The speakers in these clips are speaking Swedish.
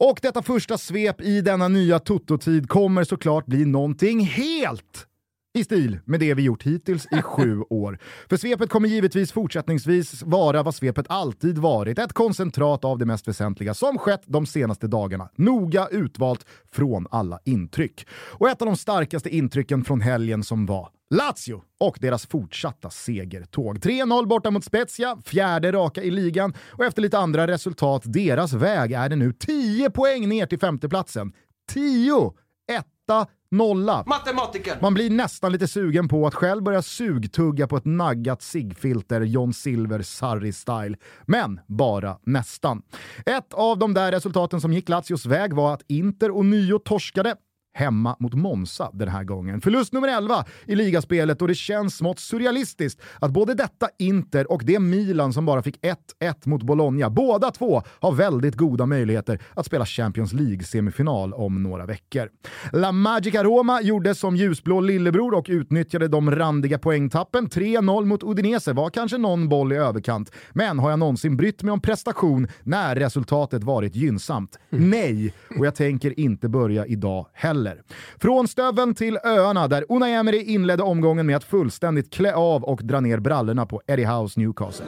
Och detta första svep i denna nya Toto-tid kommer såklart bli någonting helt i stil med det vi gjort hittills i sju år. För svepet kommer givetvis fortsättningsvis vara vad svepet alltid varit, ett koncentrat av det mest väsentliga som skett de senaste dagarna. Noga utvalt från alla intryck. Och ett av de starkaste intrycken från helgen som var Lazio och deras fortsatta segertåg. 3-0 borta mot Spezia, fjärde raka i ligan och efter lite andra resultat, deras väg är det nu 10 poäng ner till femteplatsen. 10! Etta nolla. Matematiker! Man blir nästan lite sugen på att själv börja sugtugga på ett naggat ciggfilter John Silver Sarri-style. Men bara nästan. Ett av de där resultaten som gick Lazios väg var att Inter och nio torskade hemma mot Monza den här gången. Förlust nummer 11 i ligaspelet och det känns smått surrealistiskt att både detta Inter och det Milan som bara fick 1-1 mot Bologna, båda två har väldigt goda möjligheter att spela Champions League-semifinal om några veckor. La Magica Roma gjorde som ljusblå lillebror och utnyttjade de randiga poängtappen. 3-0 mot Udinese var kanske någon boll i överkant, men har jag någonsin brytt mig om prestation när resultatet varit gynnsamt? Nej, och jag tänker inte börja idag heller heller. Från stöveln till öarna där Unai Emery inledde omgången med att fullständigt klä av och dra ner brallorna på Eddie House Newcastle.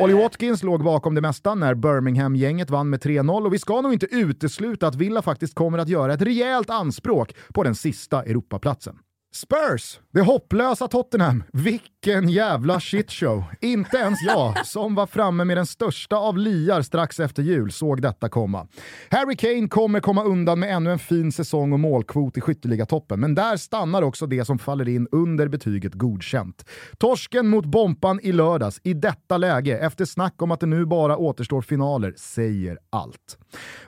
Ollie Watkins låg bakom det mesta när Birmingham-gänget vann med 3-0 och vi ska nog inte utesluta att Villa faktiskt kommer att göra ett rejält anspråk på den sista Europaplatsen. Spurs, det hopplösa Tottenham. Vilken vilken jävla shitshow. Inte ens jag, som var framme med den största av liar strax efter jul, såg detta komma. Harry Kane kommer komma undan med ännu en fin säsong och målkvot i skytteligatoppen, men där stannar också det som faller in under betyget godkänt. Torsken mot Bompan i lördags, i detta läge, efter snack om att det nu bara återstår finaler, säger allt.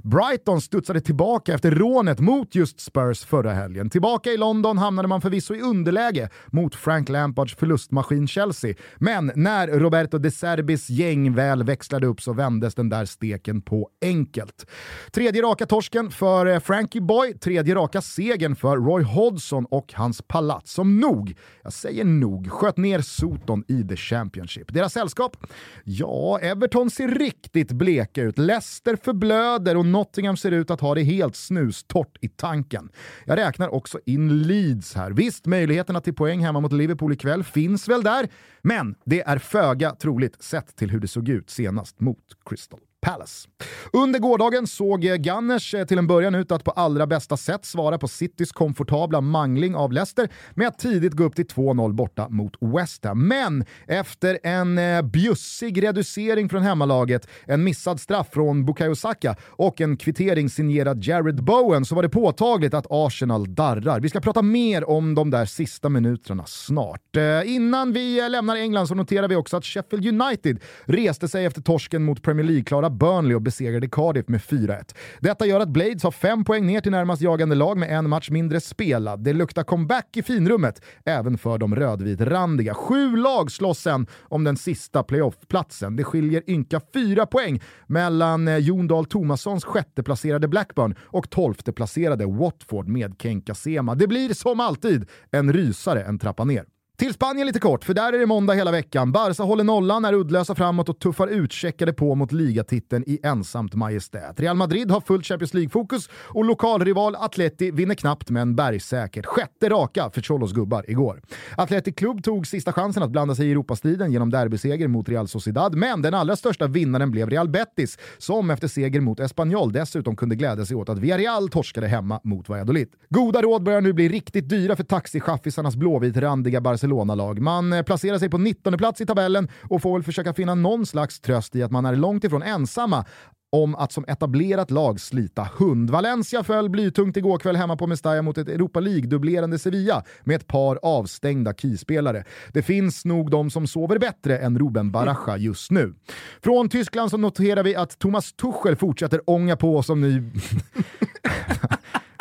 Brighton studsade tillbaka efter rånet mot just Spurs förra helgen. Tillbaka i London hamnade man förvisso i underläge mot Frank Lampards maskin Chelsea, men när Roberto De Serbis gäng väl växlade upp så vändes den där steken på enkelt. Tredje raka torsken för eh, Frankie Boy, tredje raka segern för Roy Hodgson och hans palats som nog, jag säger nog, sköt ner Soton i the Championship. Deras sällskap? Ja, Everton ser riktigt bleka ut. Leicester förblöder och Nottingham ser ut att ha det helt snustort i tanken. Jag räknar också in Leeds här. Visst, möjligheterna till poäng hemma mot Liverpool ikväll finns väl där, men det är föga troligt sett till hur det såg ut senast mot Crystal. Palace. Under gårdagen såg eh, Gunners eh, till en början ut att på allra bästa sätt svara på Citys komfortabla mangling av Leicester med att tidigt gå upp till 2-0 borta mot West Ham. Men efter en eh, bjussig reducering från hemmalaget, en missad straff från Bukayo Saka och en kvittering signerad Jared Bowen så var det påtagligt att Arsenal darrar. Vi ska prata mer om de där sista minuterna snart. Eh, innan vi eh, lämnar England så noterar vi också att Sheffield United reste sig efter torsken mot Premier League-klara Burnley och besegrade Cardiff med 4-1. Detta gör att Blades har fem poäng ner till närmast jagande lag med en match mindre spelad. Det luktar comeback i finrummet, även för de rödvitrandiga. Sju lag slåss sen om den sista playoff-platsen. Det skiljer ynka fyra poäng mellan eh, Jon Dahl Tomassons sjätteplacerade Blackburn och tolfteplacerade Watford med Kenka Sema. Det blir som alltid en rysare en trappa ner. Till Spanien lite kort, för där är det måndag hela veckan. Barca håller nollan, är uddlösa framåt och tuffar utcheckade på mot ligatiteln i ensamt majestät. Real Madrid har fullt Champions League-fokus och lokalrival Atleti vinner knappt men bergsäkert. Sjätte raka för Cholos gubbar igår. Atleti Klubb tog sista chansen att blanda sig i Europastriden genom derbyseger mot Real Sociedad, men den allra största vinnaren blev Real Betis, som efter seger mot Espanyol dessutom kunde glädja sig åt att Villarreal torskade hemma mot Valladolid. Goda råd börjar nu bli riktigt dyra för taxichaffisarnas blåvitrandiga Barcelona Barcelona-lag. Man eh, placerar sig på 19 plats i tabellen och får väl försöka finna någon slags tröst i att man är långt ifrån ensamma om att som etablerat lag slita hund. Valencia föll blytungt igår kväll hemma på Mestalla mot ett Europa League-dubblerande Sevilla med ett par avstängda keyspelare. Det finns nog de som sover bättre än Ruben Baraja just nu. Från Tyskland så noterar vi att Thomas Tuchel fortsätter ånga på som ny...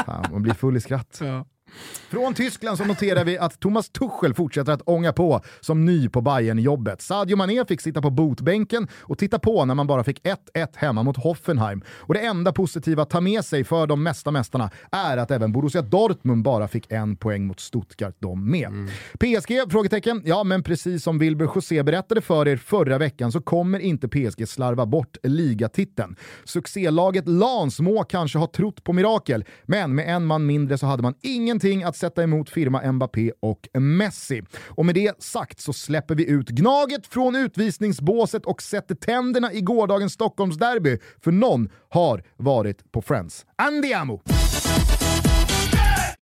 man blir full i skratt. Ja. Från Tyskland så noterar vi att Thomas Tuchel fortsätter att ånga på som ny på bayern jobbet Sadio Mané fick sitta på botbänken och titta på när man bara fick 1-1 hemma mot Hoffenheim. Och det enda positiva att ta med sig för de mesta mästarna är att även Borussia Dortmund bara fick en poäng mot Stuttgart de med. Mm. PSG? Frågetecken. Ja, men precis som Wilber José berättade för er förra veckan så kommer inte PSG slarva bort ligatiteln. Succélaget Lans må kanske ha trott på mirakel, men med en man mindre så hade man ingenting att sätta emot firma Mbappé och Messi. Och med det sagt så släpper vi ut Gnaget från utvisningsbåset och sätter tänderna i gårdagens Stockholmsderby, för någon har varit på Friends. Andiamo!